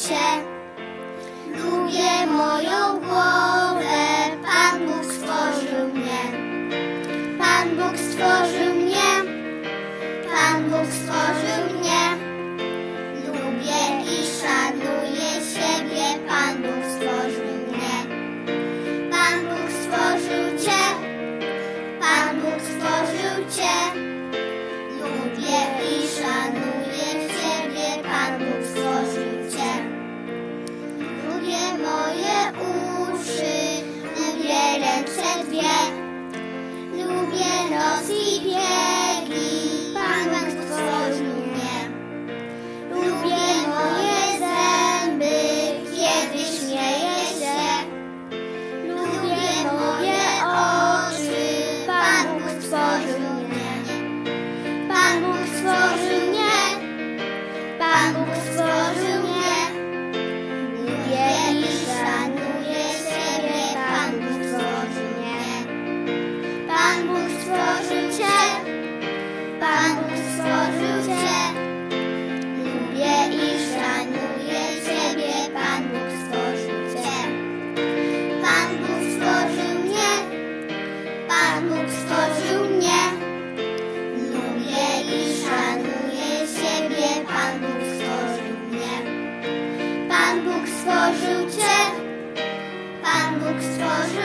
圈。Lubię nos i biegi, Pan Bóg stworzył mnie. Lubię moje zęby, kiedy śmieję się. Lubię moje oczy, Pan Bóg stworzył mnie. Pan Bóg stworzył mnie, Pan Bóg stworzył mnie. Lubię i szanuję siebie, Pan Bóg stworzył mnie. Pan Bóg stworzył Cię, Pan Bóg stworzył Cię. Lubię i szanuję Ciebie, Pan Bóg stworzył Cię. Pan Bóg stworzył mnie, Pan Bóg stworzył mnie. Lubię i szanuję Ciebie, Pan Bóg stworzył mnie. Pan Bóg stworzył Cię, Pan Bóg stworzył